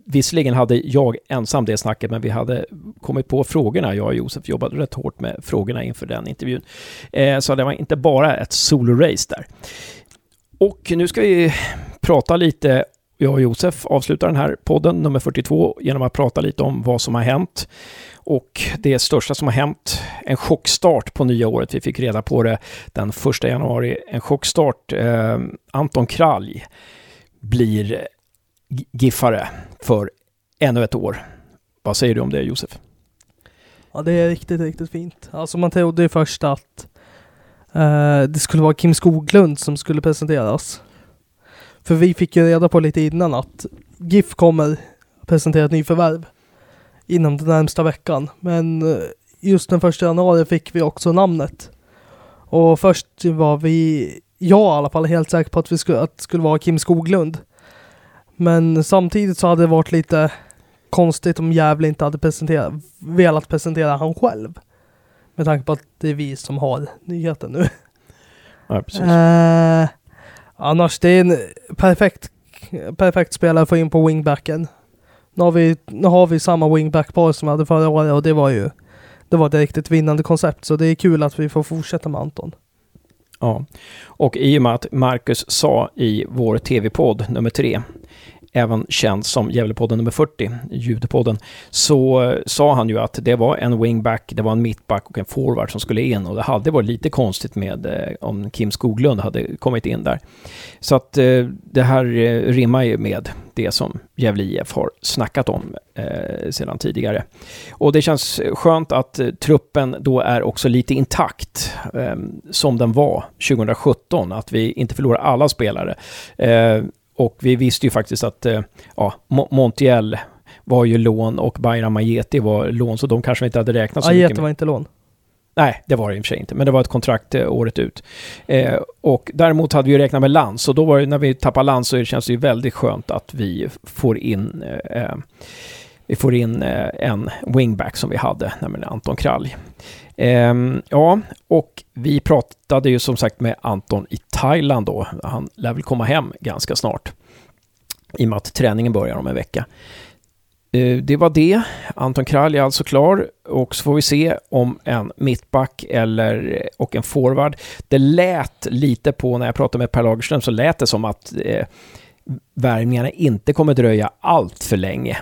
Visserligen hade jag ensam det snacket, men vi hade kommit på frågorna. Jag och Josef jobbade rätt hårt med frågorna inför den intervjun. Eh, så det var inte bara ett solo-race där. Och nu ska vi prata lite jag och Josef avslutar den här podden, nummer 42, genom att prata lite om vad som har hänt. Och det största som har hänt, en chockstart på nya året. Vi fick reda på det den 1 januari. En chockstart. Eh, Anton Kralj blir giffare för ännu ett år. Vad säger du om det Josef? Ja det är riktigt, riktigt fint. Alltså man trodde ju först att eh, det skulle vara Kim Skoglund som skulle presenteras. För vi fick ju reda på lite innan att GIF kommer presentera ett nyförvärv inom den närmsta veckan. Men eh, just den första januari fick vi också namnet. Och först var vi, jag i alla fall, helt säker på att, vi skulle, att det skulle vara Kim Skoglund. Men samtidigt så hade det varit lite konstigt om Gävle inte hade presenterat, velat presentera han själv. Med tanke på att det är vi som har nyheten nu. Ja, precis. Eh, annars, det är en perfekt, perfekt spelare att få in på wingbacken. Nu har vi, nu har vi samma wingbackpar som vi hade förra året och det var ju det var ett riktigt vinnande koncept. Så det är kul att vi får fortsätta med Anton. Ja, och i och med att Marcus sa i vår tv-podd nummer tre även känd som Gävlepodden nummer 40, ljudpodden, så eh, sa han ju att det var en wingback, det var en mittback och en forward som skulle in och det hade varit lite konstigt med eh, om Kim Skoglund hade kommit in där. Så att eh, det här rimmar ju med det som Gävle IF har snackat om eh, sedan tidigare. Och det känns skönt att eh, truppen då är också lite intakt eh, som den var 2017, att vi inte förlorar alla spelare. Och vi visste ju faktiskt att eh, ja, Montiel var ju lån och Bayram Ajeti var lån, så de kanske inte hade räknat så Ajeti mycket. var inte lån. Nej, det var det i och för sig inte, men det var ett kontrakt eh, året ut. Eh, och däremot hade vi räknat med Lans, och då var det, när vi tappar Lans så känns det ju väldigt skönt att vi får in eh, eh vi får in eh, en wingback som vi hade, nämligen Anton Kralj. Ehm, ja, och vi pratade ju som sagt med Anton i Thailand då. Han lär väl komma hem ganska snart. I och med att träningen börjar om en vecka. Eh, det var det. Anton Kralj är alltså klar och så får vi se om en mittback eller, eh, och en forward. Det lät lite på, när jag pratade med Per Lagerström, så lät det som att eh, värvningarna inte kommer dröja allt för länge.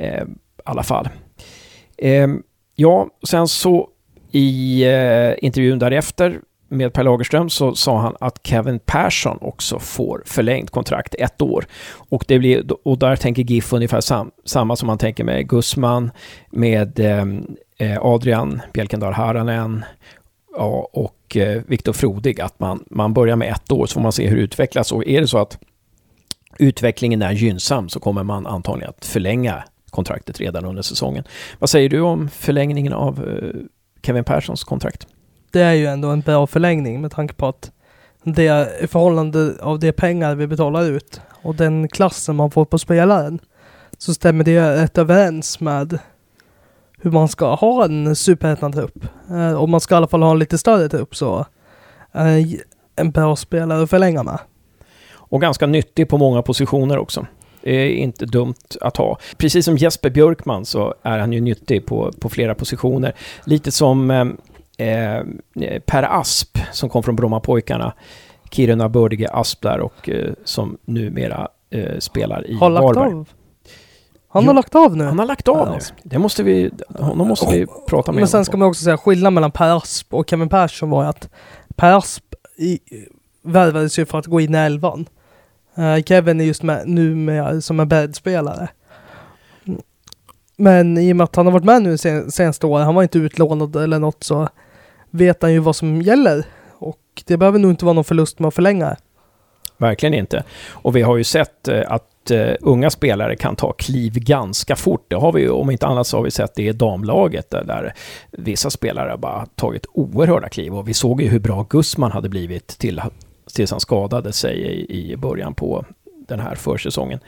Eh, I alla fall. Eh, ja, sen så i eh, intervjun därefter med Per Lagerström så sa han att Kevin Persson också får förlängt kontrakt ett år. Och, det blir, och där tänker GIF ungefär sam, samma som man tänker med Gusman, med eh, eh, Adrian Bjelkendal Haranen ja, och eh, Viktor Frodig. Att man, man börjar med ett år så får man se hur det utvecklas. Och är det så att utvecklingen är gynnsam så kommer man antagligen att förlänga kontraktet redan under säsongen. Vad säger du om förlängningen av eh, Kevin Perssons kontrakt? det är ju ändå en bra förlängning med tanke på att det i förhållande av de pengar vi betalar ut och den klassen man får på spelaren så stämmer det rätt överens med hur man ska ha en superettan-trupp. Eh, om man ska i alla fall ha en lite större trupp så är en bra spelare att förlänga med. Och ganska nyttig på många positioner också. Det är inte dumt att ha. Precis som Jesper Björkman så är han ju nyttig på, på flera positioner. Lite som eh, eh, Per Asp som kom från Brommapojkarna. Kiruna bördige Asp där och eh, som numera eh, spelar i har lagt Av. Han jo, har lagt av nu. Han har lagt av nu. Det måste vi, honom måste vi prata med Men sen ska man också säga skillnaden mellan Per Asp och Kevin Persson var att Per Asp i, värvades ju för att gå in i elvan. Uh, Kevin är just med, nu med, som en bäddspelare. Men i och med att han har varit med nu sen, senaste året, han var inte utlånad eller något så vet han ju vad som gäller. Och det behöver nog inte vara någon förlust med att förlänga. Verkligen inte. Och vi har ju sett eh, att eh, unga spelare kan ta kliv ganska fort. Det har vi ju, om inte annat så har vi sett det i damlaget där, där vissa spelare bara tagit oerhörda kliv. Och vi såg ju hur bra Gusman hade blivit till, tills han skadade sig i, i början på den här försäsongen.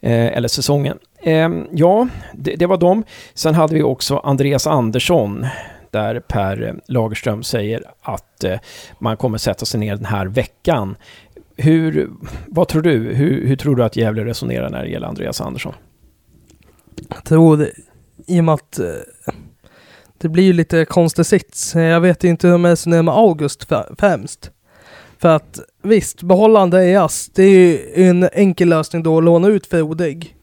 Eh, eller säsongen. Eh, ja, det, det, var dem. Sen hade vi också Andreas Andersson där Per Lagerström säger att eh, man kommer sätta sig ner den här veckan. Hur, vad tror du? Hur, hur tror du att Gävle resonerar när det gäller Andreas Andersson? Jag tror, det, i och med att eh, det blir ju lite konstig sits. Jag vet inte hur de resonerar med August främst. För att visst, behålla Andreas, det är ju en enkel lösning då att låna ut Frodig.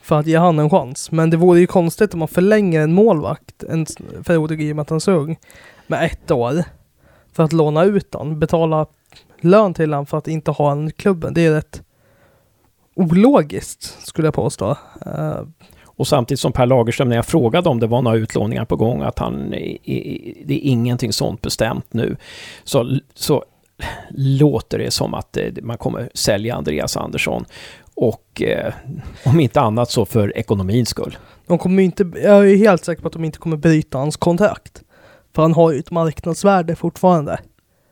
För att ge han en chans. Men det vore ju konstigt om man förlänger en målvakt, en Frodig i och med att han är så ung, med ett år. För att låna ut han, betala lön till han för att inte ha en i klubben. Det är rätt ologiskt, skulle jag påstå. Uh, och samtidigt som Per Lagerström, när jag frågade om det var några utlåningar på gång, att han, det är ingenting sånt bestämt nu. Så, så låter det som att eh, man kommer sälja Andreas Andersson. Och eh, om inte annat så för ekonomins skull. De kommer inte, jag är helt säker på att de inte kommer bryta hans kontrakt. För han har ju ett marknadsvärde fortfarande.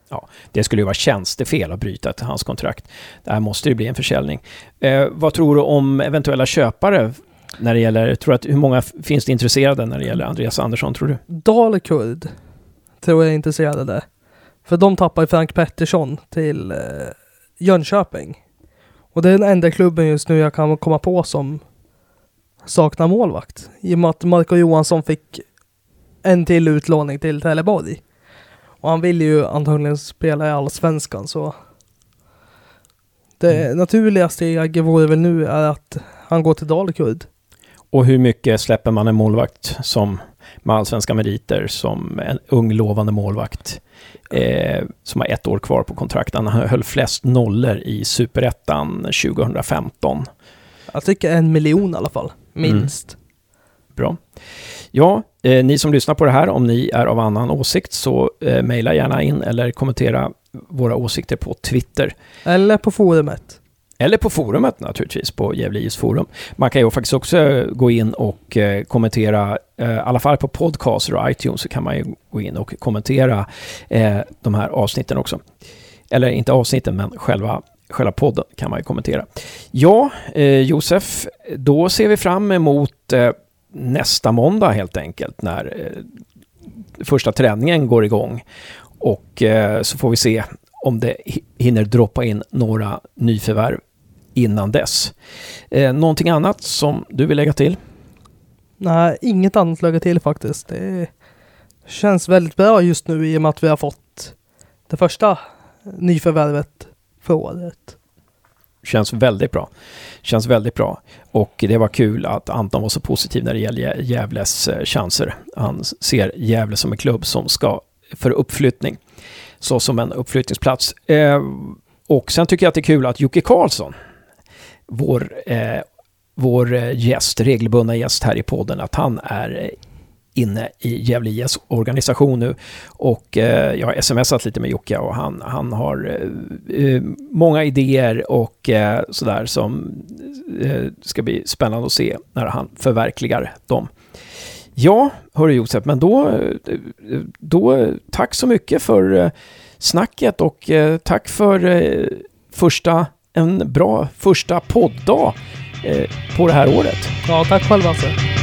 Ja, det skulle ju vara tjänstefel att bryta hans kontrakt. Det här måste ju bli en försäljning. Eh, vad tror du om eventuella köpare när det gäller, tror att, hur många finns det intresserade när det gäller Andreas Andersson tror du? Dalekurd tror jag är intresserade. För de tappar Frank Pettersson till eh, Jönköping. Och det är den enda klubben just nu jag kan komma på som saknar målvakt. I och med att Marco Johansson fick en till utlåning till Trelleborg. Och han vill ju antagligen spela i Allsvenskan så det mm. naturliga steget vore väl nu är att han går till Dalkurd. Och hur mycket släpper man en målvakt som med allsvenska meriter som en ung lovande målvakt eh, som har ett år kvar på kontrakt. Han höll flest nollor i superettan 2015. Jag tycker en miljon i alla fall, minst. Mm. Bra. Ja, eh, ni som lyssnar på det här, om ni är av annan åsikt så eh, mejla gärna in eller kommentera våra åsikter på Twitter. Eller på forumet. Eller på forumet naturligtvis, på Gävle IS forum. Man kan ju faktiskt också eh, gå in och eh, kommentera, eh, i alla fall på podcaster och iTunes så kan man ju gå in och kommentera de här avsnitten också. Eller inte avsnitten, men själva, själva podden kan man ju kommentera. Ja, Josef, då ser vi fram emot nästa måndag helt enkelt när första träningen går igång. Och så får vi se om det hinner droppa in några nyförvärv innan dess. Eh, någonting annat som du vill lägga till? Nej, inget annat att lägga till faktiskt. Det känns väldigt bra just nu i och med att vi har fått det första nyförvärvet för året. Känns väldigt bra. Känns väldigt bra. Och det var kul att Anton var så positiv när det gäller Gävles eh, chanser. Han ser Gävle som en klubb som ska för uppflyttning. Så som en uppflyttningsplats. Eh, och sen tycker jag att det är kul att Jocke Karlsson, vår, eh, vår eh, gäst, regelbundna gäst här i podden, att han är eh, inne i Gävle IS organisation nu. Och eh, jag har smsat lite med Jocke och han, han har eh, eh, många idéer och eh, sådär som eh, ska bli spännande att se när han förverkligar dem. Ja, hörru Josef, men då, då tack så mycket för eh, snacket och eh, tack för eh, första, en bra första podd på det här året. Ja, tack själv Hasse.